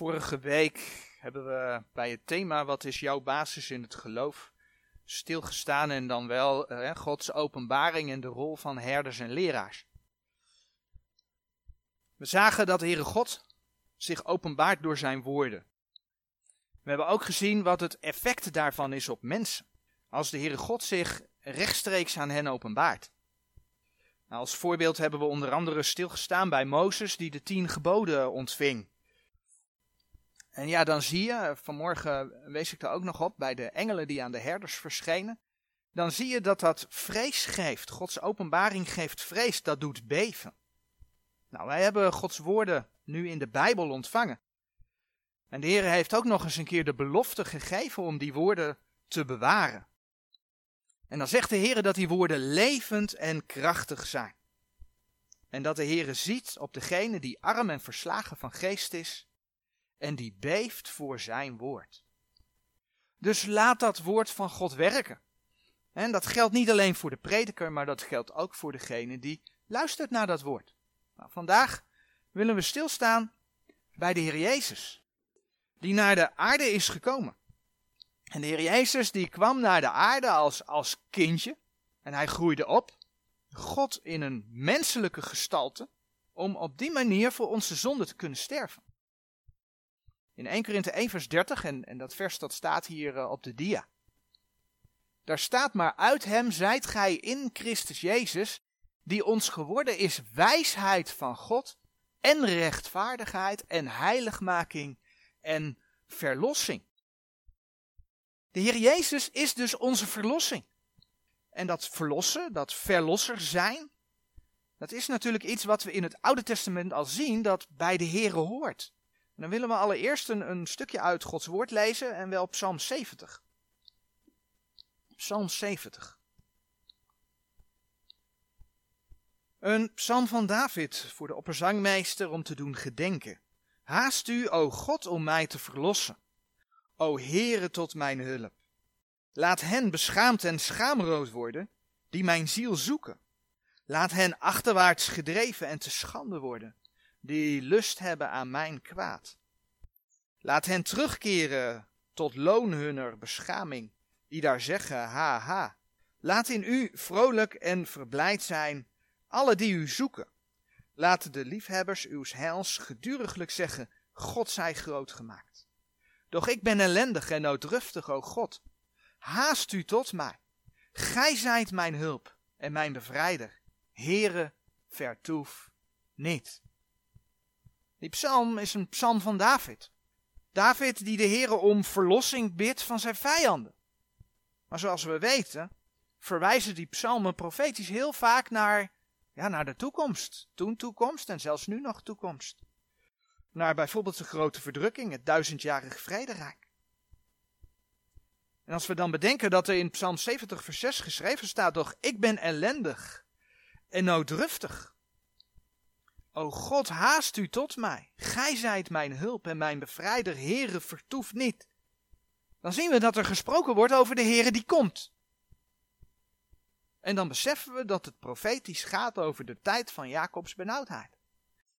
Vorige week hebben we bij het thema Wat is jouw basis in het geloof stilgestaan en dan wel eh, Gods openbaring en de rol van herders en leraars. We zagen dat de Heere God zich openbaart door zijn woorden. We hebben ook gezien wat het effect daarvan is op mensen. Als de Heere God zich rechtstreeks aan hen openbaart. Nou, als voorbeeld hebben we onder andere stilgestaan bij Mozes die de tien geboden ontving. En ja, dan zie je, vanmorgen wees ik er ook nog op, bij de engelen die aan de herders verschenen. Dan zie je dat dat vrees geeft. Gods openbaring geeft vrees, dat doet beven. Nou, wij hebben Gods woorden nu in de Bijbel ontvangen. En de Heer heeft ook nog eens een keer de belofte gegeven om die woorden te bewaren. En dan zegt de Heer dat die woorden levend en krachtig zijn. En dat de Heer ziet op degene die arm en verslagen van geest is en die beeft voor zijn woord. Dus laat dat woord van God werken. En dat geldt niet alleen voor de prediker, maar dat geldt ook voor degene die luistert naar dat woord. Nou, vandaag willen we stilstaan bij de Heer Jezus, die naar de aarde is gekomen. En de Heer Jezus die kwam naar de aarde als, als kindje en hij groeide op, God in een menselijke gestalte, om op die manier voor onze zonde te kunnen sterven. In 1 Korinthe 1 vers 30, en, en dat vers dat staat hier uh, op de dia. Daar staat maar uit hem zijt gij in Christus Jezus, die ons geworden is wijsheid van God en rechtvaardigheid en heiligmaking en verlossing. De Heer Jezus is dus onze verlossing. En dat verlossen, dat verlosser zijn, dat is natuurlijk iets wat we in het Oude Testament al zien dat bij de Heer hoort. Dan willen we allereerst een, een stukje uit Gods woord lezen en wel Psalm 70. Psalm 70. Een psalm van David voor de opperzangmeester om te doen gedenken. Haast u, o God, om mij te verlossen. O Heere, tot mijn hulp. Laat hen beschaamd en schaamrood worden, die mijn ziel zoeken. Laat hen achterwaarts gedreven en te schande worden, die lust hebben aan mijn kwaad. Laat hen terugkeren tot loon hunner beschaming, die daar zeggen, ha ha. Laat in u vrolijk en verblijd zijn, alle die u zoeken. Laat de liefhebbers uws heils geduriglijk zeggen, God zij groot gemaakt. Doch ik ben ellendig en noodruftig, o God. Haast u tot mij. Gij zijt mijn hulp en mijn bevrijder. Heere, vertoef niet. Die psalm is een psalm van David. David die de Heere om verlossing bidt van zijn vijanden. Maar zoals we weten, verwijzen die psalmen profetisch heel vaak naar, ja, naar de toekomst. Toen toekomst en zelfs nu nog toekomst. Naar bijvoorbeeld de grote verdrukking, het duizendjarig vrederijk. En als we dan bedenken dat er in Psalm 70 vers 6 geschreven staat, toch, ik ben ellendig en nooddruftig. O God, haast u tot mij. Gij zijt mijn hulp en mijn bevrijder. Heere, vertoef niet. Dan zien we dat er gesproken wordt over de Heere die komt. En dan beseffen we dat het profetisch gaat over de tijd van Jacobs benauwdheid.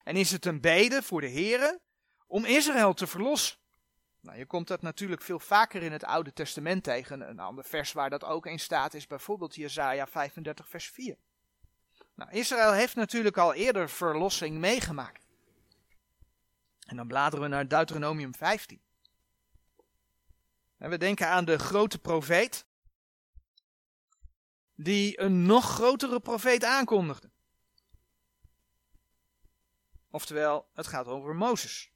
En is het een bede voor de Heere om Israël te verlossen? Nou, je komt dat natuurlijk veel vaker in het Oude Testament tegen. Een ander vers waar dat ook in staat is bijvoorbeeld Jesaja 35 vers 4. Nou, Israël heeft natuurlijk al eerder verlossing meegemaakt. En dan bladeren we naar Deuteronomium 15. En we denken aan de grote profeet, die een nog grotere profeet aankondigde. Oftewel, het gaat over Mozes.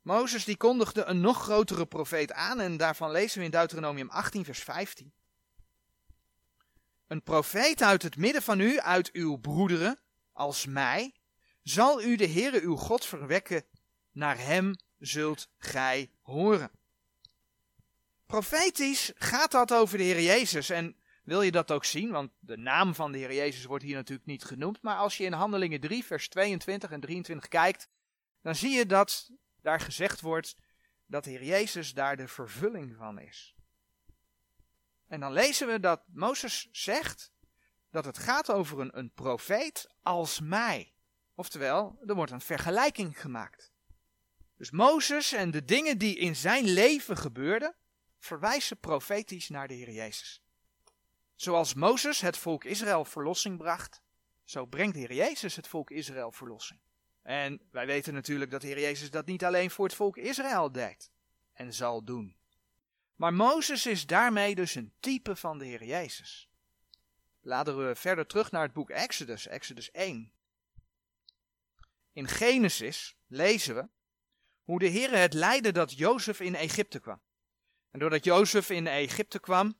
Mozes die kondigde een nog grotere profeet aan en daarvan lezen we in Deuteronomium 18 vers 15. Een profeet uit het midden van u, uit uw broederen, als mij, zal u de Heere uw God verwekken, naar hem zult gij horen. Profetisch gaat dat over de Heer Jezus en wil je dat ook zien, want de naam van de Heer Jezus wordt hier natuurlijk niet genoemd, maar als je in Handelingen 3 vers 22 en 23 kijkt, dan zie je dat daar gezegd wordt dat de Heer Jezus daar de vervulling van is. En dan lezen we dat Mozes zegt dat het gaat over een, een profeet als mij. Oftewel, er wordt een vergelijking gemaakt. Dus Mozes en de dingen die in zijn leven gebeurden, verwijzen profetisch naar de Heer Jezus. Zoals Mozes het volk Israël verlossing bracht, zo brengt de Heer Jezus het volk Israël verlossing. En wij weten natuurlijk dat de Heer Jezus dat niet alleen voor het volk Israël deed en zal doen. Maar Mozes is daarmee dus een type van de Heer Jezus. Laten we verder terug naar het boek Exodus, Exodus 1. In Genesis lezen we hoe de Heer het leidde dat Jozef in Egypte kwam. En doordat Jozef in Egypte kwam,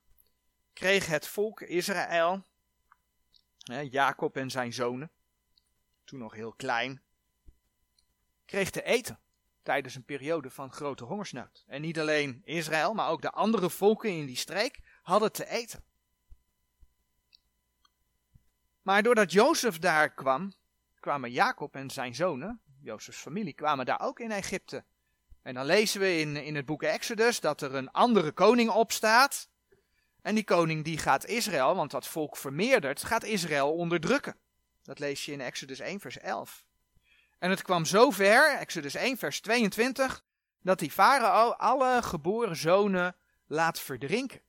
kreeg het volk Israël, Jacob en zijn zonen, toen nog heel klein, kreeg te eten tijdens een periode van grote hongersnood. En niet alleen Israël, maar ook de andere volken in die streek hadden te eten. Maar doordat Jozef daar kwam, kwamen Jacob en zijn zonen, Jozefs familie, kwamen daar ook in Egypte. En dan lezen we in, in het boek Exodus dat er een andere koning opstaat. En die koning die gaat Israël, want dat volk vermeerdert, gaat Israël onderdrukken. Dat lees je in Exodus 1 vers 11. En het kwam zo ver, Exodus 1 vers 22, dat die farao alle geboren zonen laat verdrinken.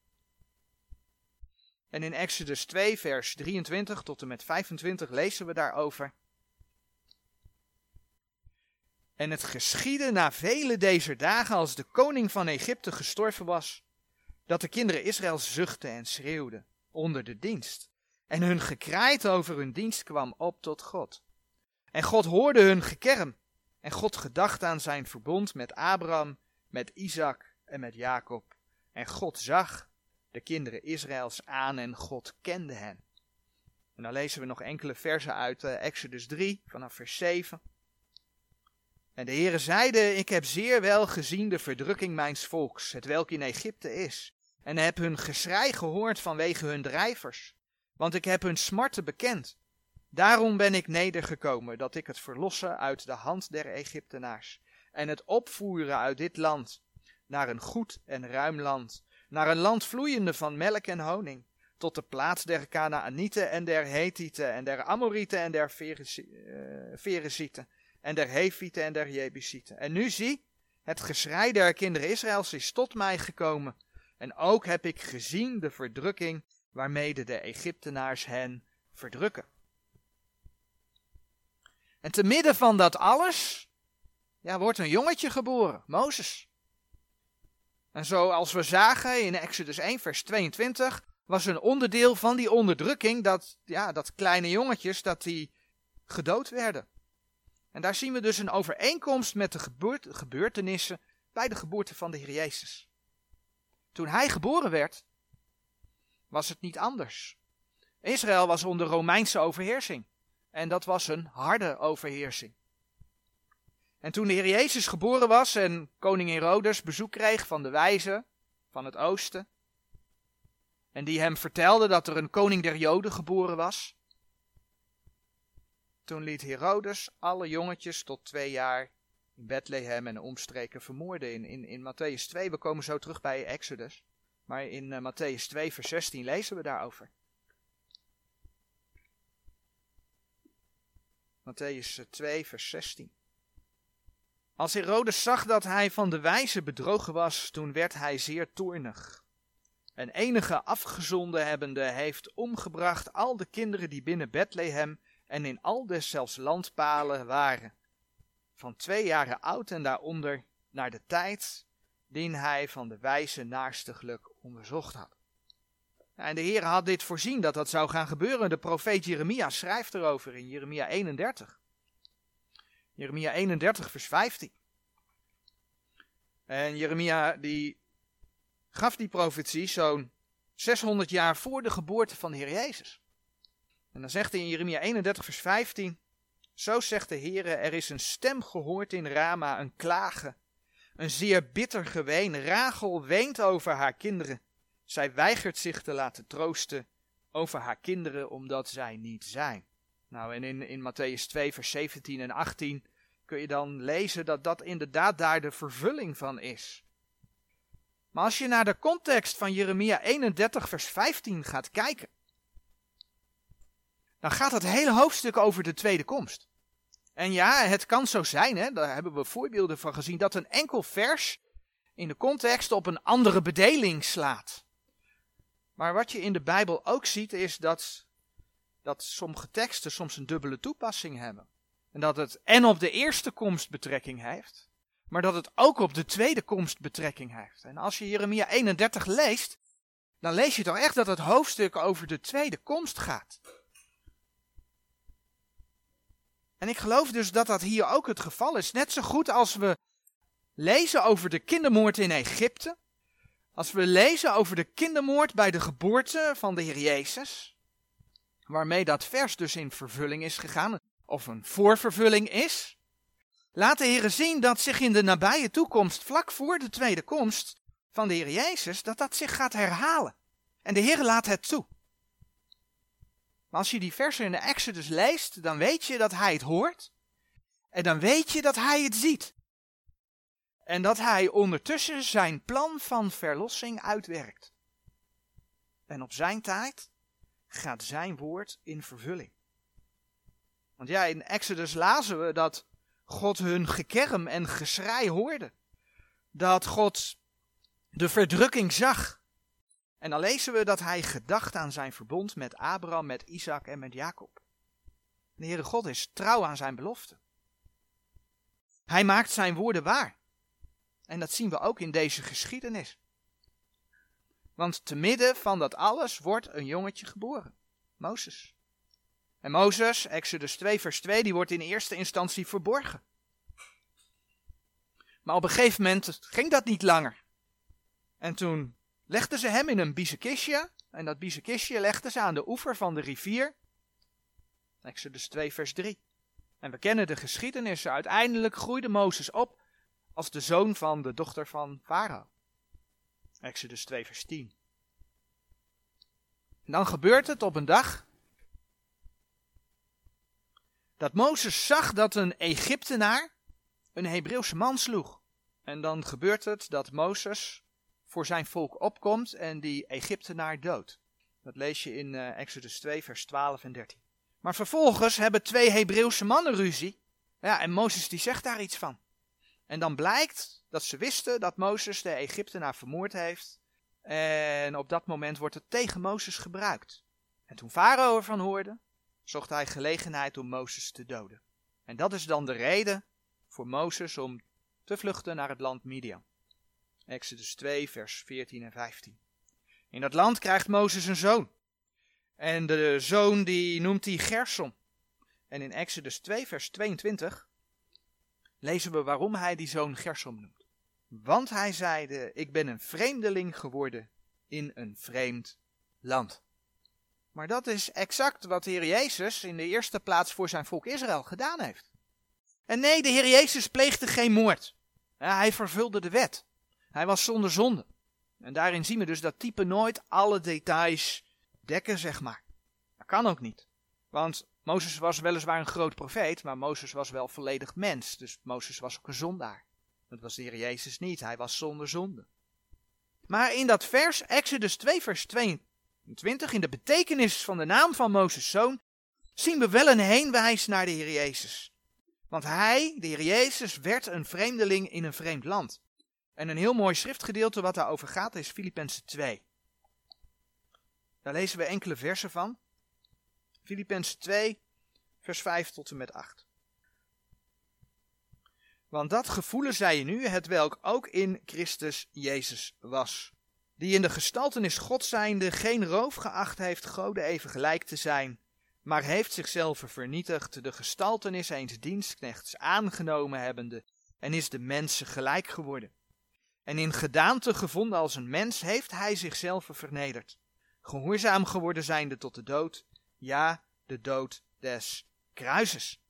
En in Exodus 2 vers 23 tot en met 25 lezen we daarover. En het geschiedde na vele deze dagen, als de koning van Egypte gestorven was, dat de kinderen Israël zuchtten en schreeuwden onder de dienst. En hun gekraaid over hun dienst kwam op tot God. En God hoorde hun gekerm. En God gedacht aan zijn verbond met Abraham, met Isaac en met Jacob. En God zag de kinderen Israëls aan en God kende hen. En dan lezen we nog enkele versen uit uh, Exodus 3, vanaf vers 7. En de Heere zeide, ik heb zeer wel gezien de verdrukking mijns volks, het welk in Egypte is, en heb hun geschrei gehoord vanwege hun drijvers, want ik heb hun smarten bekend. Daarom ben ik nedergekomen, dat ik het verlossen uit de hand der Egyptenaars, en het opvoeren uit dit land, naar een goed en ruim land, naar een land vloeiende van melk en honing, tot de plaats der Canaanieten en der Hethieten en der Amorieten en der Ferezieten eh, en der Hefieten en der Jebusieten. En nu zie, het geschrei der kinderen Israëls is tot mij gekomen, en ook heb ik gezien de verdrukking waarmede de Egyptenaars hen verdrukken. En te midden van dat alles, ja, wordt een jongetje geboren, Mozes. En zoals we zagen in Exodus 1, vers 22, was een onderdeel van die onderdrukking dat, ja, dat kleine jongetjes, dat die gedood werden. En daar zien we dus een overeenkomst met de gebeurtenissen bij de geboorte van de Heer Jezus. Toen hij geboren werd, was het niet anders. Israël was onder Romeinse overheersing. En dat was een harde overheersing. En toen de Heer Jezus geboren was en koning Herodes bezoek kreeg van de wijzen van het oosten, en die hem vertelde dat er een koning der Joden geboren was, toen liet Herodes alle jongetjes tot twee jaar in Bethlehem en omstreken vermoorden. In, in, in Matthäus 2, we komen zo terug bij Exodus, maar in uh, Matthäus 2 vers 16 lezen we daarover. Matthäus 2 vers 16. Als Herodes zag dat hij van de wijze bedrogen was, toen werd hij zeer toornig. En enige afgezonden hebbende heeft omgebracht al de kinderen die binnen Bethlehem en in al deszelfs landpalen waren, van twee jaren oud en daaronder, naar de tijd die hij van de wijze naarstiglijk onderzocht had. En de Heer had dit voorzien dat dat zou gaan gebeuren. De profeet Jeremia schrijft erover in Jeremia 31. Jeremia 31, vers 15. En Jeremia die gaf die profetie zo'n 600 jaar voor de geboorte van de Heer Jezus. En dan zegt hij in Jeremia 31, vers 15: Zo zegt de Heer: Er is een stem gehoord in Rama, een klagen, een zeer bitter geween. Rachel weent over haar kinderen. Zij weigert zich te laten troosten over haar kinderen, omdat zij niet zijn. Nou, en in, in Matthäus 2, vers 17 en 18 kun je dan lezen dat dat inderdaad daar de vervulling van is. Maar als je naar de context van Jeremia 31, vers 15 gaat kijken, dan gaat het hele hoofdstuk over de tweede komst. En ja, het kan zo zijn, hè, daar hebben we voorbeelden van gezien, dat een enkel vers in de context op een andere bedeling slaat. Maar wat je in de Bijbel ook ziet, is dat, dat sommige teksten soms een dubbele toepassing hebben. En dat het en op de eerste komst betrekking heeft, maar dat het ook op de tweede komst betrekking heeft. En als je Jeremia 31 leest, dan lees je toch echt dat het hoofdstuk over de tweede komst gaat. En ik geloof dus dat dat hier ook het geval is. Net zo goed als we lezen over de kindermoord in Egypte. Als we lezen over de kindermoord bij de geboorte van de Heer Jezus. Waarmee dat vers dus in vervulling is gegaan. Of een voorvervulling is. Laat de Heer zien dat zich in de nabije toekomst, vlak voor de tweede komst van de Heer Jezus, dat dat zich gaat herhalen. En de Heer laat het toe. Maar als je die versen in de Exodus leest, dan weet je dat hij het hoort. En dan weet je dat hij het ziet. En dat hij ondertussen zijn plan van verlossing uitwerkt. En op zijn tijd gaat zijn woord in vervulling. Want ja, in Exodus lazen we dat God hun gekerm en geschrei hoorde. Dat God de verdrukking zag. En dan lezen we dat hij gedacht aan zijn verbond met Abraham, met Isaac en met Jacob. De Heere God is trouw aan zijn belofte. Hij maakt zijn woorden waar. En dat zien we ook in deze geschiedenis. Want te midden van dat alles wordt een jongetje geboren. Mozes. En Mozes, Exodus 2 vers 2, die wordt in eerste instantie verborgen. Maar op een gegeven moment ging dat niet langer. En toen legden ze hem in een biezenkistje. En dat biezenkistje legden ze aan de oever van de rivier. Exodus 2 vers 3. En we kennen de geschiedenis. Uiteindelijk groeide Mozes op als de zoon van de dochter van Farao. Exodus 2 vers 10. En dan gebeurt het op een dag dat Mozes zag dat een Egyptenaar een Hebreeuwse man sloeg. En dan gebeurt het dat Mozes voor zijn volk opkomt en die Egyptenaar doodt. Dat lees je in uh, Exodus 2, vers 12 en 13. Maar vervolgens hebben twee Hebreeuwse mannen ruzie. Ja, en Mozes die zegt daar iets van. En dan blijkt dat ze wisten dat Mozes de Egyptenaar vermoord heeft. En op dat moment wordt het tegen Mozes gebruikt. En toen Farao ervan hoorde, zocht hij gelegenheid om Mozes te doden. En dat is dan de reden voor Mozes om te vluchten naar het land Midian. Exodus 2, vers 14 en 15. In dat land krijgt Mozes een zoon. En de zoon die noemt hij Gersom. En in Exodus 2, vers 22 lezen we waarom hij die zoon Gersom noemt. Want hij zeide, ik ben een vreemdeling geworden in een vreemd land. Maar dat is exact wat de Heer Jezus in de eerste plaats voor zijn volk Israël gedaan heeft. En nee, de Heer Jezus pleegde geen moord. hij vervulde de wet. Hij was zonder zonde. En daarin zien we dus dat type nooit alle details dekken, zeg maar. Dat kan ook niet. Want Mozes was weliswaar een groot profeet, maar Mozes was wel volledig mens. Dus Mozes was ook een zondaar. Dat was de Heer Jezus niet. Hij was zonder zonde. Maar in dat vers, Exodus 2, vers 22, in de betekenis van de naam van Mozes' zoon, zien we wel een heenwijs naar de Heer Jezus. Want hij, de Heer Jezus, werd een vreemdeling in een vreemd land. En een heel mooi schriftgedeelte wat daarover gaat is Filippenzen 2. Daar lezen we enkele versen van. Filippenzen 2, vers 5 tot en met 8. Want dat gevoelen zij nu, het welk ook in Christus Jezus was. Die in de gestaltenis God zijnde geen roof geacht heeft God even gelijk te zijn, maar heeft zichzelf vernietigd, de gestaltenis eens dienstknechts aangenomen hebbende, en is de mensen gelijk geworden. En in gedaante gevonden als een mens heeft hij zichzelf vernederd, gehoorzaam geworden zijnde tot de dood, ja, de dood des kruises.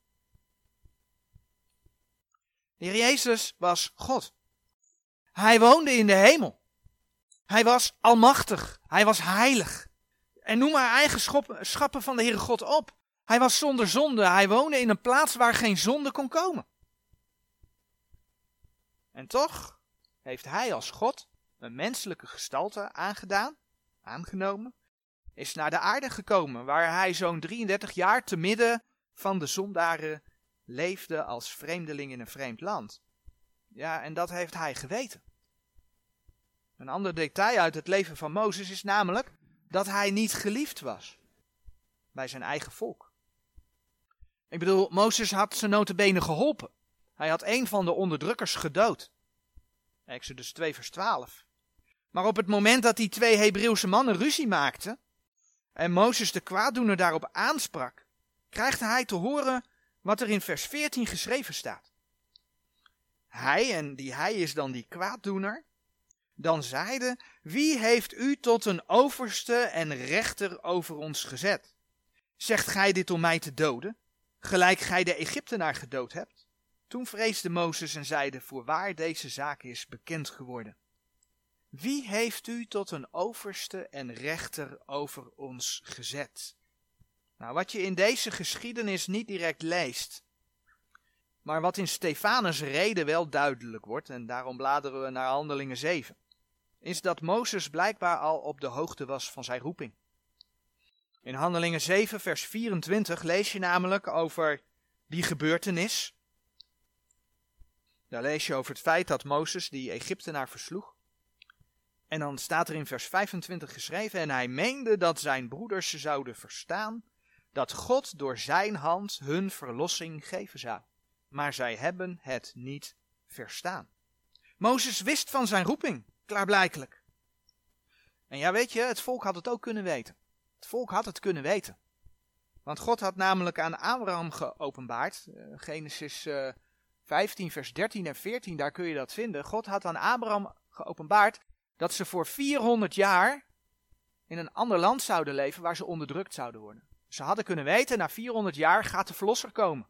De Heer Jezus was God. Hij woonde in de hemel. Hij was almachtig. Hij was heilig. En noem maar eigenschappen van de Heere God op. Hij was zonder zonde. Hij woonde in een plaats waar geen zonde kon komen. En toch heeft hij als God een menselijke gestalte aangedaan, aangenomen, is naar de aarde gekomen, waar hij zo'n 33 jaar te midden van de zondaren leefde als vreemdeling in een vreemd land. Ja, en dat heeft hij geweten. Een ander detail uit het leven van Mozes is namelijk dat hij niet geliefd was bij zijn eigen volk. Ik bedoel, Mozes had zijn notenbenen geholpen. Hij had een van de onderdrukkers gedood. Exodus 2 vers 12. Maar op het moment dat die twee Hebreeuwse mannen ruzie maakten en Mozes de kwaaddoener daarop aansprak, krijgt hij te horen wat er in vers 14 geschreven staat. Hij, en die hij is dan die kwaaddoener, dan zeide, wie heeft u tot een overste en rechter over ons gezet? Zegt gij dit om mij te doden, gelijk gij de Egyptenaar gedood hebt? Toen vreesde Mozes en zeide, voorwaar deze zaak is bekend geworden. Wie heeft u tot een overste en rechter over ons gezet? Nou, wat je in deze geschiedenis niet direct leest, maar wat in Stefanus' reden wel duidelijk wordt, en daarom bladeren we naar Handelingen 7, is dat Mozes blijkbaar al op de hoogte was van zijn roeping. In Handelingen 7, vers 24 lees je namelijk over die gebeurtenis. Daar lees je over het feit dat Mozes die Egyptenaar versloeg. En dan staat er in vers 25 geschreven: En hij meende dat zijn broeders zouden verstaan dat God door zijn hand hun verlossing geven zou. Maar zij hebben het niet verstaan. Mozes wist van zijn roeping, klaarblijkelijk. En ja, weet je, het volk had het ook kunnen weten. Het volk had het kunnen weten. Want God had namelijk aan Abraham geopenbaard, uh, Genesis uh, eh, 15, vers 13 en 14, daar kun je dat vinden. God had aan Abraham geopenbaard dat ze voor 400 jaar in een ander land zouden leven waar ze onderdrukt zouden worden. Ze hadden kunnen weten, na 400 jaar gaat de verlosser komen.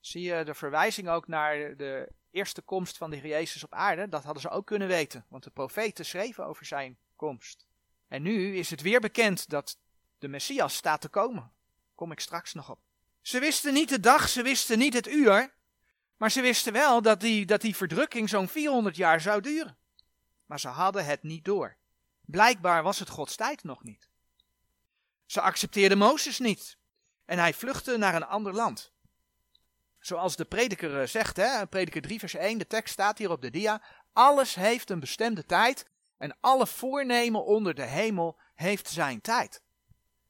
Zie je de verwijzing ook naar de eerste komst van de Heer Jezus op aarde? Dat hadden ze ook kunnen weten, want de profeten schreven over zijn komst. En nu is het weer bekend dat de Messias staat te komen. Kom ik straks nog op. Ze wisten niet de dag, ze wisten niet het uur, maar ze wisten wel dat die, dat die verdrukking zo'n 400 jaar zou duren. Maar ze hadden het niet door. Blijkbaar was het Gods tijd nog niet. Ze accepteerden Mozes niet en hij vluchtte naar een ander land. Zoals de prediker eh, zegt, hè, prediker 3 vers 1, de tekst staat hier op de dia. Alles heeft een bestemde tijd en alle voornemen onder de hemel heeft zijn tijd.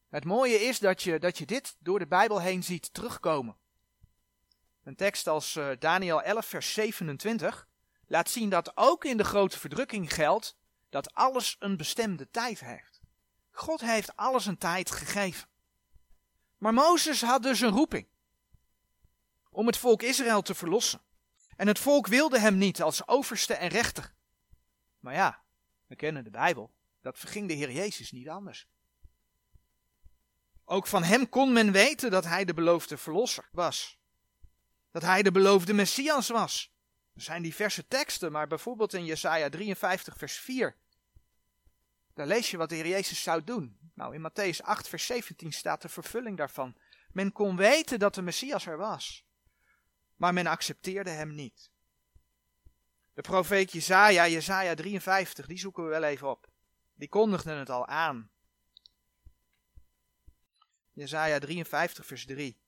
Het mooie is dat je, dat je dit door de Bijbel heen ziet terugkomen. Een tekst als uh, Daniel 11 vers 27 laat zien dat ook in de grote verdrukking geldt dat alles een bestemde tijd heeft. God heeft alles een tijd gegeven. Maar Mozes had dus een roeping om het volk Israël te verlossen. En het volk wilde hem niet als overste en rechter. Maar ja, we kennen de Bijbel. Dat verging de Heer Jezus niet anders. Ook van hem kon men weten dat hij de beloofde verlosser was. Dat hij de beloofde Messias was. Er zijn diverse teksten, maar bijvoorbeeld in Jesaja 53 vers 4. Daar lees je wat de Heer Jezus zou doen. Nou, in Matthäus 8 vers 17 staat de vervulling daarvan. Men kon weten dat de Messias er was. Maar men accepteerde hem niet. De profeet Jezaja, Jezaja 53, die zoeken we wel even op. Die kondigden het al aan. Jezaja 53 vers 3.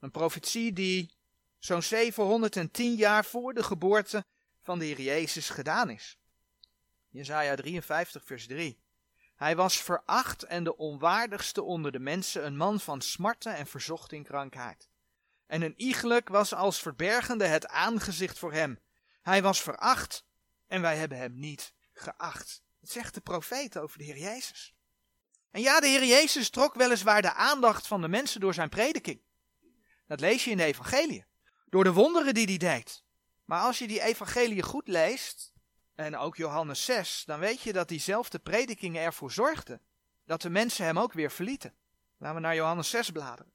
Een profetie die zo'n 710 jaar voor de geboorte van de Heer Jezus gedaan is. Jezaja 53 vers 3. Hij was veracht en de onwaardigste onder de mensen, een man van smarten en verzocht in krankheid. En een iegelijk was als verbergende het aangezicht voor hem. Hij was veracht en wij hebben hem niet geacht. Dat zegt de profeet over de Heer Jezus. En ja, de Heer Jezus trok weliswaar de aandacht van de mensen door zijn prediking. Dat lees je in de evangelie. Door de wonderen die hij deed. Maar als je die evangelie goed leest, en ook Johannes 6, dan weet je dat diezelfde predikingen ervoor zorgden dat de mensen hem ook weer verlieten. Laten we naar Johannes 6 bladeren.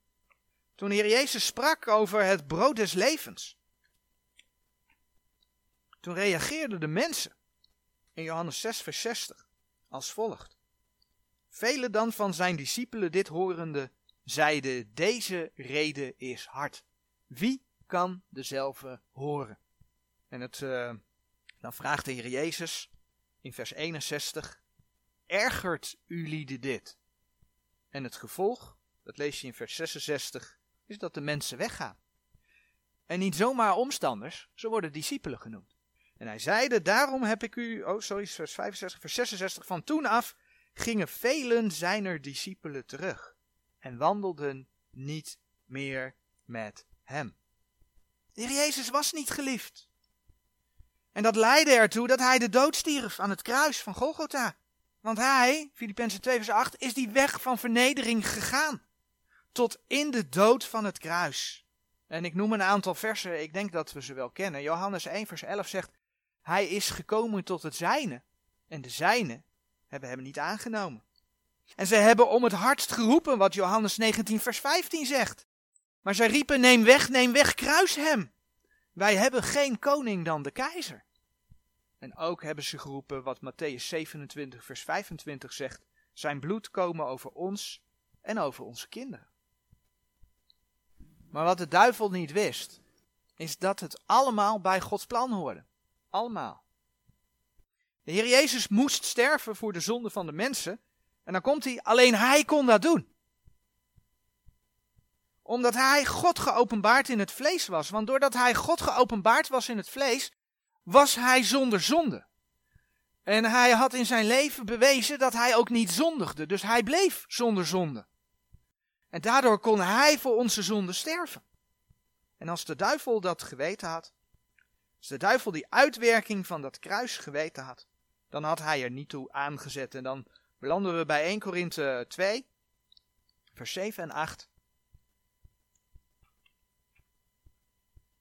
Toen de Heer Jezus sprak over het brood des levens, toen reageerden de mensen in Johannes 6, vers 60 als volgt. Vele dan van zijn discipelen dit horende zeiden, deze reden is hard. Wie kan dezelfde horen? En het, uh, dan vraagt de Heer Jezus in vers 61, ergert u lieden dit? En het gevolg, dat lees je in vers 66, is dat de mensen weggaan. En niet zomaar omstanders, ze worden discipelen genoemd. En hij zeide, daarom heb ik u, oh sorry, vers 65, vers 66, van toen af gingen velen zijner discipelen terug en wandelden niet meer met hem. De Jezus was niet geliefd. En dat leidde ertoe dat hij de dood stierf aan het kruis van Golgotha. Want hij, Filippenzen 2 vers 8, is die weg van vernedering gegaan. Tot in de dood van het kruis. En ik noem een aantal versen, ik denk dat we ze wel kennen. Johannes 1 vers 11 zegt, hij is gekomen tot het zijne. En de zijne hebben hem niet aangenomen. En zij hebben om het hardst geroepen wat Johannes 19 vers 15 zegt. Maar zij riepen, neem weg, neem weg, kruis hem. Wij hebben geen koning dan de keizer. En ook hebben ze geroepen wat Matthäus 27 vers 25 zegt. Zijn bloed komen over ons en over onze kinderen. Maar wat de duivel niet wist, is dat het allemaal bij Gods plan hoorde. Allemaal. De Heer Jezus moest sterven voor de zonde van de mensen. En dan komt hij, alleen hij kon dat doen. Omdat hij God geopenbaard in het vlees was. Want doordat hij God geopenbaard was in het vlees, was hij zonder zonde. En hij had in zijn leven bewezen dat hij ook niet zondigde. Dus hij bleef zonder zonde. En daardoor kon hij voor onze zonde sterven. En als de duivel dat geweten had, als de duivel die uitwerking van dat kruis geweten had, dan had hij er niet toe aangezet. En dan belanden we bij 1 Korinthe 2, vers 7 en 8.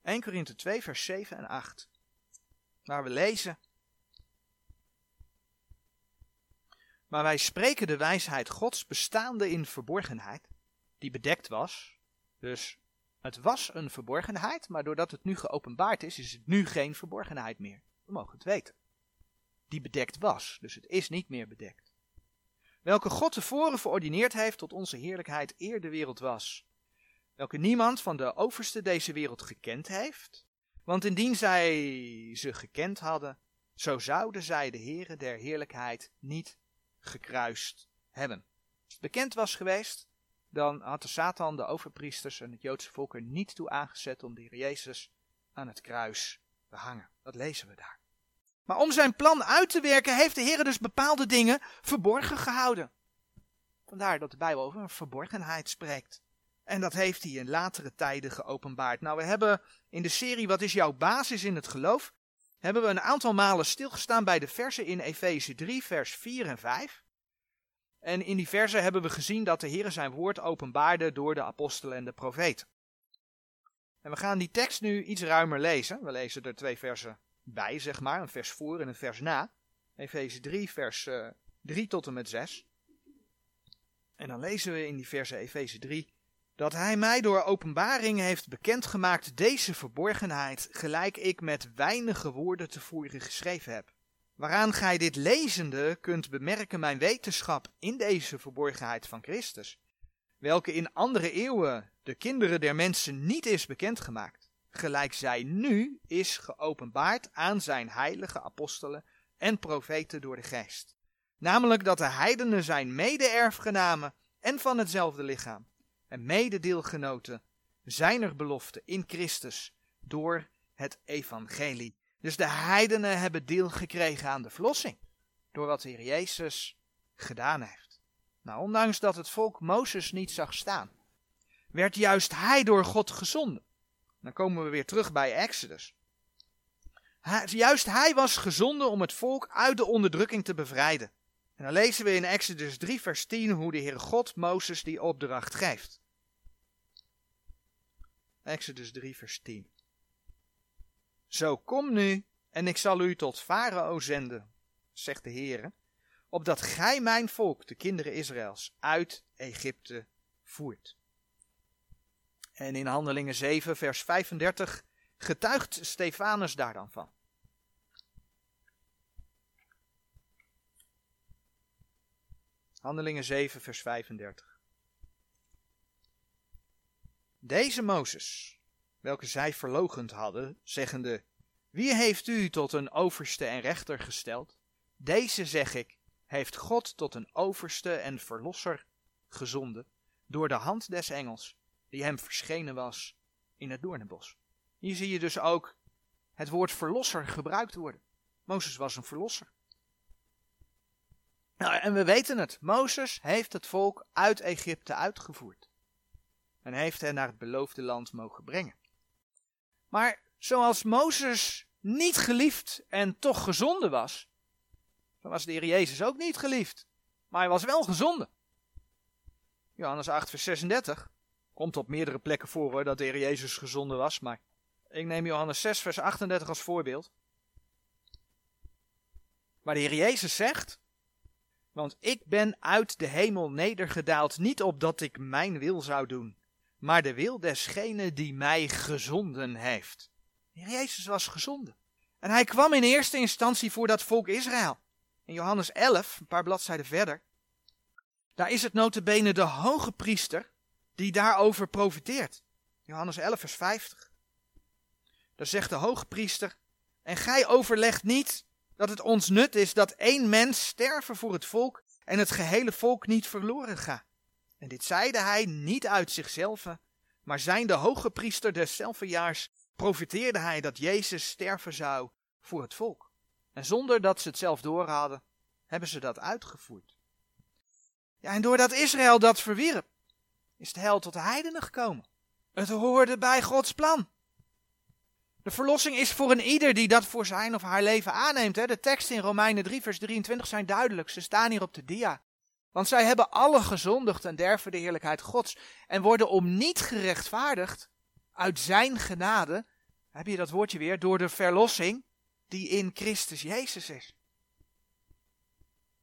1 Korinthe 2, vers 7 en 8. Waar we lezen. Maar wij spreken de wijsheid Gods bestaande in verborgenheid, die bedekt was. Dus het was een verborgenheid, maar doordat het nu geopenbaard is, is het nu geen verborgenheid meer. We mogen het weten. Die bedekt was, dus het is niet meer bedekt. Welke God tevoren verordineerd heeft tot onze heerlijkheid eer de wereld was. Welke niemand van de overste deze wereld gekend heeft. Want indien zij ze gekend hadden, zo zouden zij de Heere der heerlijkheid niet gekruist hebben. Als het bekend was geweest, dan had de Satan de overpriesters en het Joodse volk er niet toe aangezet om de Jezus aan het kruis te hangen. Dat lezen we daar. Maar om zijn plan uit te werken heeft de Heer dus bepaalde dingen verborgen gehouden. Vandaar dat de Bijbel over een verborgenheid spreekt. En dat heeft hij in latere tijden geopenbaard. Nou, we hebben in de serie Wat is jouw basis in het geloof? hebben we een aantal malen stilgestaan bij de versen in Efeze 3, vers 4 en 5. En in die versen hebben we gezien dat de Heer zijn woord openbaarde door de apostelen en de profeten. En we gaan die tekst nu iets ruimer lezen. We lezen er twee versen bij, zeg maar, een vers voor en een vers na. Efeze 3, vers uh, eh, 3 tot en met 6. En dan lezen we in die versen Efeze 3 dat hij mij door openbaring heeft bekendgemaakt deze verborgenheid, gelijk ik met weinige woorden tevoren geschreven heb. Waaraan gij dit lezende kunt bemerken mijn wetenschap in deze verborgenheid van Christus, welke in andere eeuwen de kinderen der mensen niet is bekendgemaakt, gelijk zij nu is geopenbaard aan zijn heilige apostelen en profeten door de geest. Namelijk dat de heidenen zijn mede-erfgenamen en van hetzelfde lichaam en mededeelgenoten zijner belofte in Christus door het evangelie. Dus de heidenen hebben deel gekregen aan de verlossing. Door wat de Heer Jezus gedaan heeft. Nou, ondanks dat het volk Mozes niet zag staan, werd juist hij door God gezonden. Dan komen we weer terug bij Exodus. juist hij was gezonden om het volk uit de onderdrukking te bevrijden. En dan lezen we in Exodus 3, vers 10 hoe de Heer God Mozes die opdracht geeft. Exodus 3, vers 10. Zo kom nu, en ik zal u tot Farao zenden, zegt de Heere, opdat gij mijn volk, de kinderen Israëls, uit Egypte voert. En in Handelingen 7, vers 35 getuigt Stefanus daar dan van. Handelingen 7, vers 35. Deze Mozes, welke zij verlogend hadden, zeggende, wie heeft u tot een overste en rechter gesteld? Deze, zeg ik, heeft God tot een overste en verlosser gezonden, door de hand des engels, die hem verschenen was in het doornenbos. Hier zie je dus ook het woord verlosser gebruikt worden. Mozes was een verlosser. Nou, en we weten het. Mozes heeft het volk uit Egypte uitgevoerd. En heeft hen naar het beloofde land mogen brengen. Maar zoals Mozes niet geliefd en toch gezonden was, zo was de Heer Jezus ook niet geliefd. Maar hij was wel gezonden. Johannes 8, vers 36. Komt op meerdere plekken voor hoor, dat de Heer Jezus gezonden was. Maar ik neem Johannes 6, vers 38 als voorbeeld. Waar de Heer Jezus zegt. Want ik ben uit de hemel nedergedaald, niet opdat ik mijn wil zou doen, maar de wil desgene die mij gezonden heeft. Jezus was gezonden. En hij kwam in eerste instantie voor dat volk Israël. In Johannes 11, een paar bladzijden verder, daar is het notabene de hoge priester die daarover profiteert. Johannes 11, vers 50. Daar zegt de hoge priester, en gij overlegt niet dat het ons nut is dat één mens sterven voor het volk en het gehele volk niet verloren gaat. En dit zeide hij niet uit zichzelf, maar zijn de hoge priester deszelfde jaars profiteerde hij dat Jezus sterven zou voor het volk. En zonder dat ze het zelf doorhadden, hebben ze dat uitgevoerd. Ja, en doordat Israël dat verwierp, is de hel tot de heidenen gekomen. Het hoorde bij Gods plan. De verlossing is voor een ieder die dat voor zijn of haar leven aanneemt. Hè. De teksten in Romeinen 3, vers 23 zijn duidelijk. Ze staan hier op de dia. Want zij hebben alle gezondigd en derven de heerlijkheid Gods. En worden om niet gerechtvaardigd uit zijn genade. Heb je dat woordje weer? Door de verlossing die in Christus Jezus is.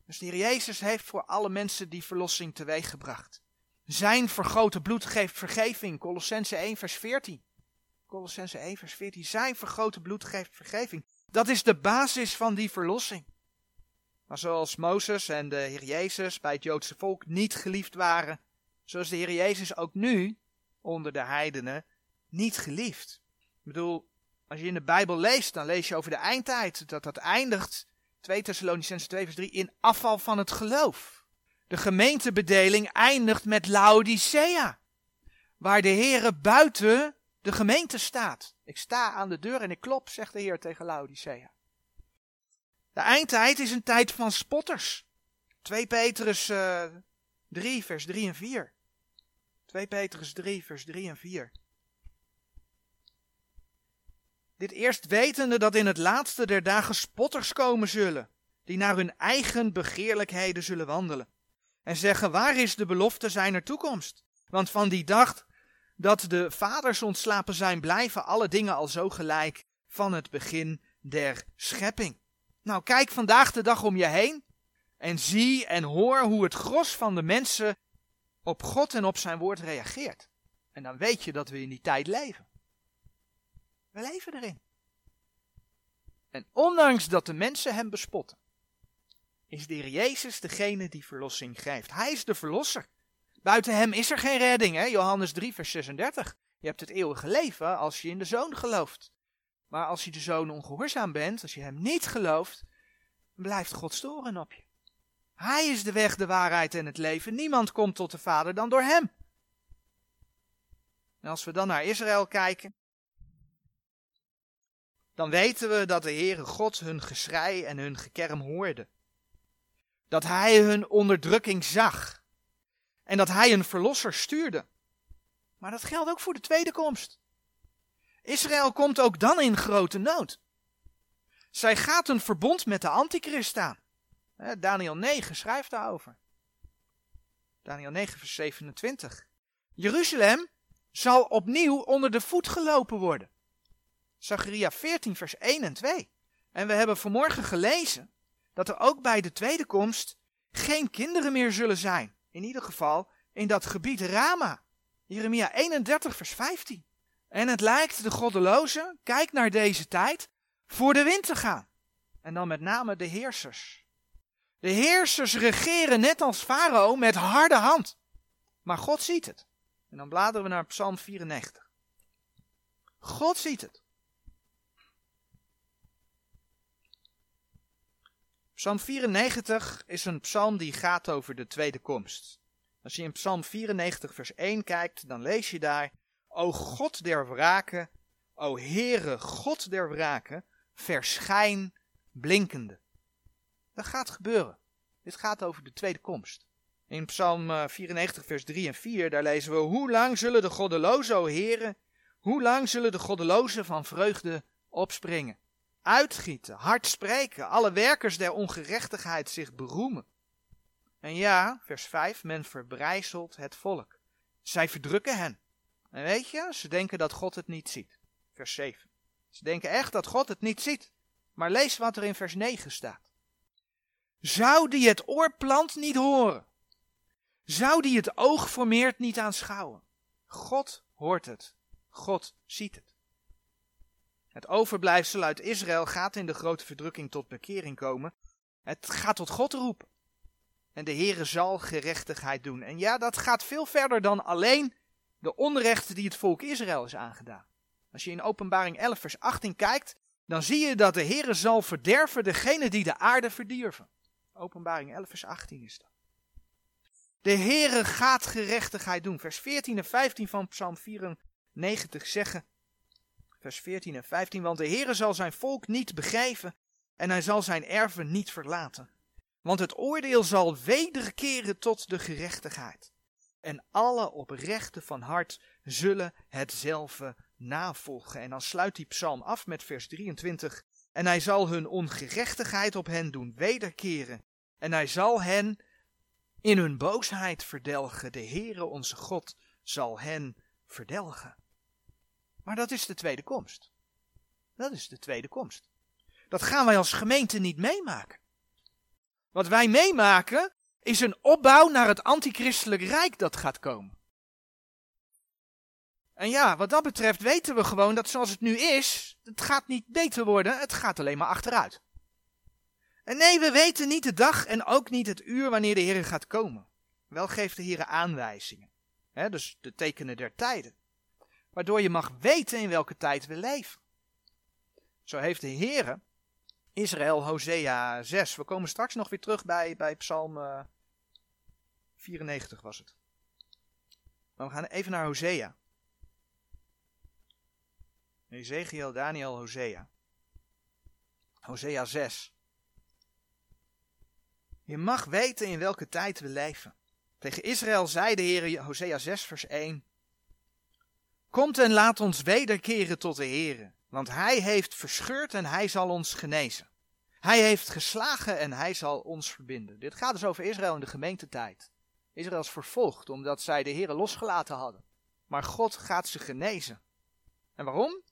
Dus de Heer Jezus heeft voor alle mensen die verlossing teweeggebracht. Zijn vergrote bloed geeft vergeving. Colossense 1 vers 14. Colossense 1 vers 14. Zijn vergrote bloed geeft vergeving. Dat is de basis van die verlossing. Maar zoals Mozes en de Heer Jezus bij het Joodse volk niet geliefd waren, zo is de Heer Jezus ook nu onder de heidenen niet geliefd. Ik bedoel, als je in de Bijbel leest, dan lees je over de eindtijd, dat dat eindigt, 2 Thessalonicense 2 vers 3, in afval van het geloof. De gemeentebedeling eindigt met Laodicea, waar de Heere buiten de gemeente staat. Ik sta aan de deur en ik klop, zegt de Heer tegen Laodicea. De eindtijd is een tijd van spotters. 2 Petrus uh, eh, 3, vers 3 en 4. 2 Petrus 3, vers 3 en 4. Dit eerst wetende dat in het laatste der dagen spotters komen zullen, die naar hun eigen begeerlijkheden zullen wandelen. En zeggen, waar is de belofte zijner toekomst? Want van die dag dat de vaders ontslapen zijn, blijven alle dingen al zo gelijk van het begin der schepping. Nou, kijk vandaag de dag om je heen en zie en hoor hoe het gros van de mensen op God en op zijn woord reageert. En dan weet je dat we in die tijd leven. We leven erin. En ondanks dat de mensen hem bespotten, is de Heer Jezus degene die verlossing geeft. Hij is de verlosser. Buiten hem is er geen redding, hè? Johannes 3, vers 36. Je hebt het eeuwige leven als je in de zoon gelooft. Maar als je de zoon ongehoorzaam bent, als je hem niet gelooft, blijft God storen op je. Hij is de weg, de waarheid en het leven. Niemand komt tot de Vader dan door hem. En als we dan naar Israël kijken, dan weten we dat de Heere God hun geschrei en hun gekerm hoorde. Dat hij hun onderdrukking zag. En dat hij een verlosser stuurde. Maar dat geldt ook voor de tweede komst. Israël komt ook dan in grote nood. Zij gaat een verbond met de antichrist aan. Daniel 9 schrijft daarover. Daniel 9 vers 27. Jeruzalem zal opnieuw onder de voet gelopen worden. Zacharia 14, vers 1 en 2. En we hebben vanmorgen gelezen dat er ook bij de tweede komst geen kinderen meer zullen zijn. In ieder geval in dat gebied Rama. Jeremia 31, vers 15. En het lijkt de goddeloze, kijk naar deze tijd, voor de wind te gaan. En dan met name de heersers. De heersers regeren net als Farao met harde hand. Maar God ziet het. En dan bladeren we naar Psalm 94. God ziet het. Psalm 94 is een psalm die gaat over de tweede komst. Als je in Psalm 94 vers 1 kijkt, dan lees je daar, O God der wraken, O Heere God der wraken, verschijn blinkende. Dat gaat gebeuren. Dit gaat over de tweede komst. In Psalm 94 vers 3 en 4, daar lezen we, Hoe lang zullen de goddelozen, o Heere, hoe lang zullen de goddelozen van vreugde opspringen? Uitgieten, hard spreken, alle werkers der ongerechtigheid zich beroemen. En ja, vers 5, men verbrijzelt het volk. Zij verdrukken hen. En weet je, ze denken dat God het niet ziet. Vers 7. Ze denken echt dat God het niet ziet. Maar lees wat er in vers 9 staat. Zou die het oorplant niet horen? Zou die het oog formeert niet aanschouwen? God hoort het. God ziet het. Het overblijfsel uit Israël gaat in de grote verdrukking tot bekering komen. Het gaat tot God roepen. En de Heere zal gerechtigheid doen. En ja, dat gaat veel verder dan alleen de onrechten die het volk Israël is aangedaan. Als je in openbaring 11 vers 18 kijkt, dan zie je dat de Heere zal verderven degene die de aarde verdierven. Openbaring 11 vers 18 is dat. De Heere gaat gerechtigheid doen. Vers 14 en 15 van Psalm 94 zeggen, vers 14 en 15, want de Heere zal zijn volk niet begeven en hij zal zijn erven niet verlaten. Want het oordeel zal wederkeren tot de gerechtigheid. En alle oprechten van hart zullen hetzelfde navolgen. En dan sluit die psalm af met vers 23. En hij zal hun ongerechtigheid op hen doen wederkeren. En hij zal hen in hun boosheid verdelgen. De Heere onze God zal hen verdelgen. Maar dat is de tweede komst. Dat is de tweede komst. Dat gaan wij als gemeente niet meemaken. Wat wij meemaken is een opbouw naar het antichristelijk rijk dat gaat komen. En ja, wat dat betreft weten we gewoon dat zoals het nu is, het gaat niet beter worden, het gaat alleen maar achteruit. En nee, we weten niet de dag en ook niet het uur wanneer de Heer gaat komen. Wel geeft de Heer aanwijzingen, dus de tekenen der tijden, waardoor je mag weten in welke tijd we leven. Zo heeft de Heer Israël, Hosea 6. We komen straks nog weer terug bij, bij Psalm 94 was het. Maar we gaan even naar Hosea. Ezekiel, Daniel, Hosea. Hosea 6. Je mag weten in welke tijd we leven. Tegen Israël zei de Heer, Hosea 6 vers 1. Komt en laat ons wederkeren tot de Heer, want hij heeft verscheurd en hij zal ons genezen. Hij heeft geslagen en hij zal ons verbinden. Dit gaat dus over Israël in de gemeentetijd. Israël is vervolgd omdat zij de Heer losgelaten hadden. Maar God gaat ze genezen. En waarom?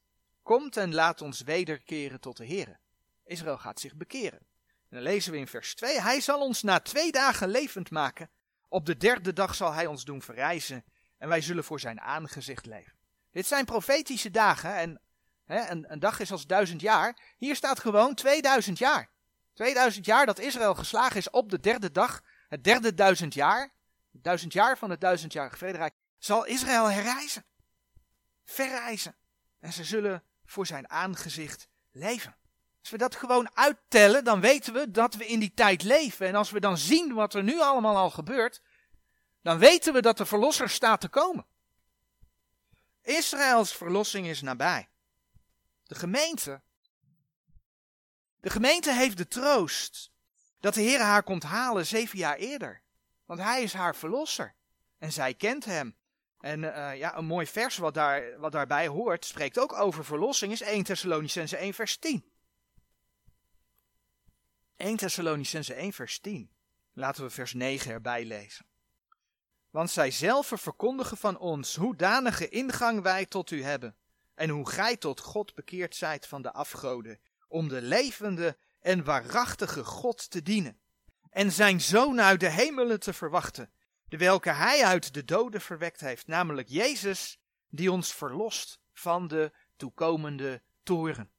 Komt en laat ons wederkeren tot de Heer. Israël gaat zich bekeren. En dan lezen we in vers 2: Hij zal ons na twee dagen levend maken. Op de derde dag zal hij ons doen verrijzen. En wij zullen voor zijn aangezicht leven. Dit zijn profetische dagen. En hè, een, een dag is als duizend jaar. Hier staat gewoon 2000 jaar. 2000 jaar dat Israël geslagen is op de derde dag. Het derde duizend jaar duizend jaar van het duizendjarige vrederijk, zal Israël herreizen. Verreizen. En ze zullen voor zijn aangezicht leven. Als we dat gewoon uittellen, dan weten we dat we in die tijd leven. En als we dan zien wat er nu allemaal al gebeurt, dan weten we dat de verlosser staat te komen. Israëls verlossing is nabij. De gemeente. De gemeente heeft de troost dat de Heer haar komt halen zeven jaar eerder. Want hij is haar verlosser. En zij kent hem. En uh, ja, een mooi vers wat, daar, wat daarbij hoort, spreekt ook over verlossing, is 1 Thessalonicense 1 vers 10. 1 Thessalonicense 1 vers 10. Laten we vers 9 erbij lezen. Want zij zelf verkondigen van ons hoedanige ingang wij tot u hebben, en hoe gij tot God bekeerd zijt van de afgoden, om de levende en waarachtige God te dienen en zijn zoon uit de hemelen te verwachten, de welke hij uit de doden verwekt heeft, namelijk Jezus, die ons verlost van de toekomende toren.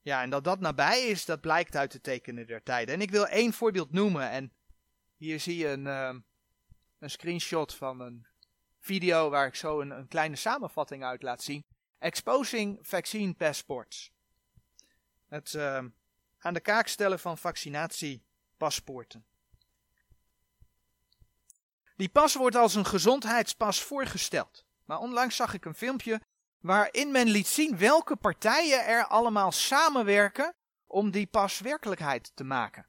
Ja, en dat dat nabij is, dat blijkt uit de tekenen der tijden. En ik wil één voorbeeld noemen, en hier zie je een, uh, een screenshot van een video waar ik zo een, een kleine samenvatting uit laat zien. Exposing Vaccine Passports. Het uh, aan de kaak stellen van vaccinatie paspoorten. Die pas wordt als een gezondheidspas voorgesteld. Maar onlangs zag ik een filmpje waarin men liet zien welke partijen er allemaal samenwerken om die pas werkelijkheid te maken.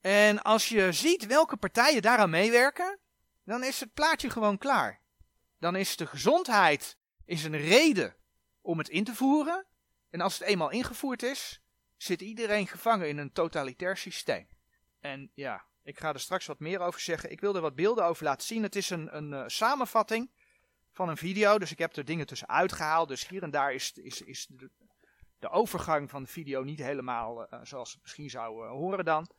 En als je ziet welke partijen daaraan meewerken, dan is het plaatje gewoon klaar. Dan is de gezondheid is een reden om het in te voeren. En als het eenmaal ingevoerd is, zit iedereen gevangen in een totalitair systeem. En ja, ik ga er straks wat meer over zeggen. Ik wil er wat beelden over laten zien. Het is een, een uh, samenvatting van een video, dus ik heb er dingen tussen uitgehaald. Dus hier en daar is, is, is de, de overgang van de video niet helemaal uh, zoals het misschien zou uh, horen dan.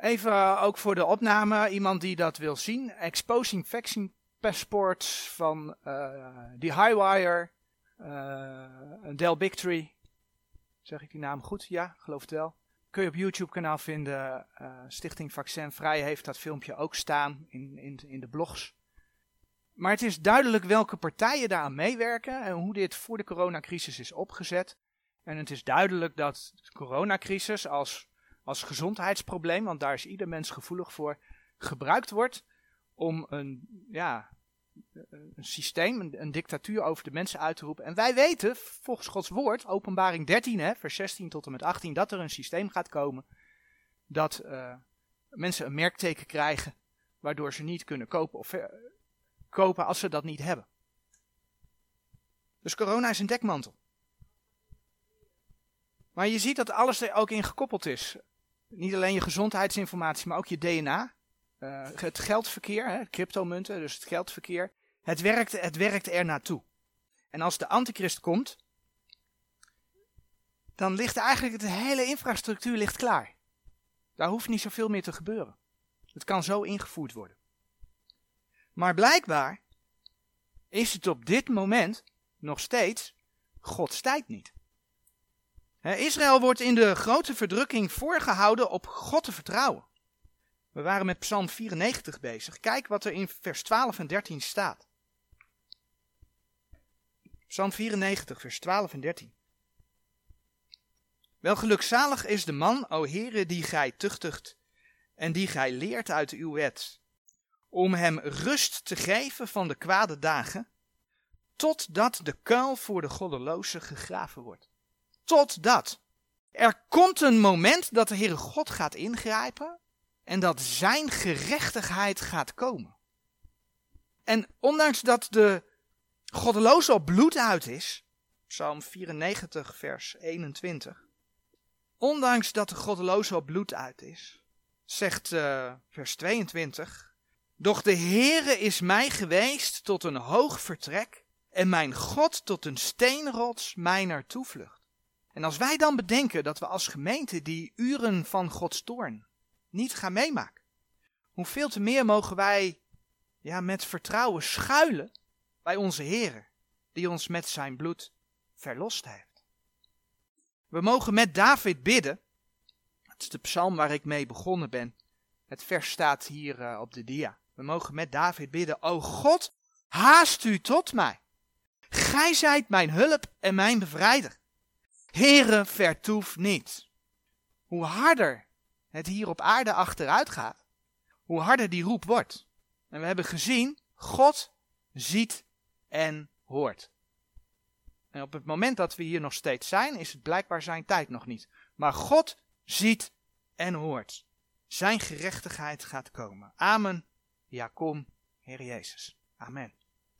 Even ook voor de opname, iemand die dat wil zien. Exposing Vaccine Passports van uh, The Highwire, uh, Dell Bigtree. Zeg ik die naam goed? Ja, geloof het wel. Kun je op YouTube kanaal vinden. Stichting Vaccin Vrij heeft dat filmpje ook staan in, in, in de blogs. Maar het is duidelijk welke partijen daaraan meewerken en hoe dit voor de coronacrisis is opgezet. En het is duidelijk dat de coronacrisis als als gezondheidsprobleem, want daar is ieder mens gevoelig voor, gebruikt wordt om een, ja, een systeem, een, dictatuur over de mensen uit te roepen. En wij weten, volgens Gods woord, openbaring 13, hè, vers 16 tot en met 18, dat er een systeem gaat komen dat uh, mensen een merkteken krijgen, waardoor ze niet kunnen kopen of kopen als ze dat niet hebben. Dus corona is een dekmantel. Maar je ziet dat alles er ook in gekoppeld is. Niet alleen je gezondheidsinformatie, maar ook je DNA. Eh, het geldverkeer, hè, cryptomunten, dus het geldverkeer. Het werkt, het werkt er naartoe. En als de antichrist komt, dan ligt eigenlijk de hele infrastructuur ligt klaar. Daar hoeft niet zoveel meer te gebeuren. Het kan zo ingevoerd worden. Maar blijkbaar is het op dit moment nog steeds Gods tijd niet. Israël wordt in de grote verdrukking voorgehouden op God te vertrouwen. We waren met Psalm 94 bezig. Kijk wat er in vers 12 en 13 staat. Psalm 94, vers 12 en 13. Wel gelukzalig is de man, o Heere, die gij tuchtigt en die gij leert uit uw wet, om hem rust te geven van de kwade dagen, totdat de kuil voor de goddeloze gegraven wordt totdat. Er komt een moment dat de Heere God gaat ingrijpen en dat zijn gerechtigheid gaat komen. En ondanks dat de goddeloze op bloed uit is, Psalm 94, vers 21, ondanks dat de goddeloze op bloed uit is, zegt uh, vers 22, doch de Heere is mij geweest tot een hoog vertrek en mijn God tot een steenrots mijner toevlucht. En als wij dan bedenken dat we als gemeente die uren van Gods toorn niet gaan meemaken, hoeveel te meer mogen wij ja, met vertrouwen schuilen bij onze Heer, die ons met zijn bloed verlost heeft. We mogen met David bidden. Het is de psalm waar ik mee begonnen ben. Het vers staat hier uh, op de dia. We mogen met David bidden. O God, haast u tot mij. Gij zijt mijn hulp en mijn bevrijder. Heere, vertoef niet. Hoe harder het hier op aarde achteruit gaat, hoe harder die roep wordt. En we hebben gezien, God ziet en hoort. En op het moment dat we hier nog steeds zijn, is het blijkbaar zijn tijd nog niet. Maar God ziet en hoort. Zijn gerechtigheid gaat komen. Amen. Ja, kom, Heer Jezus. Amen.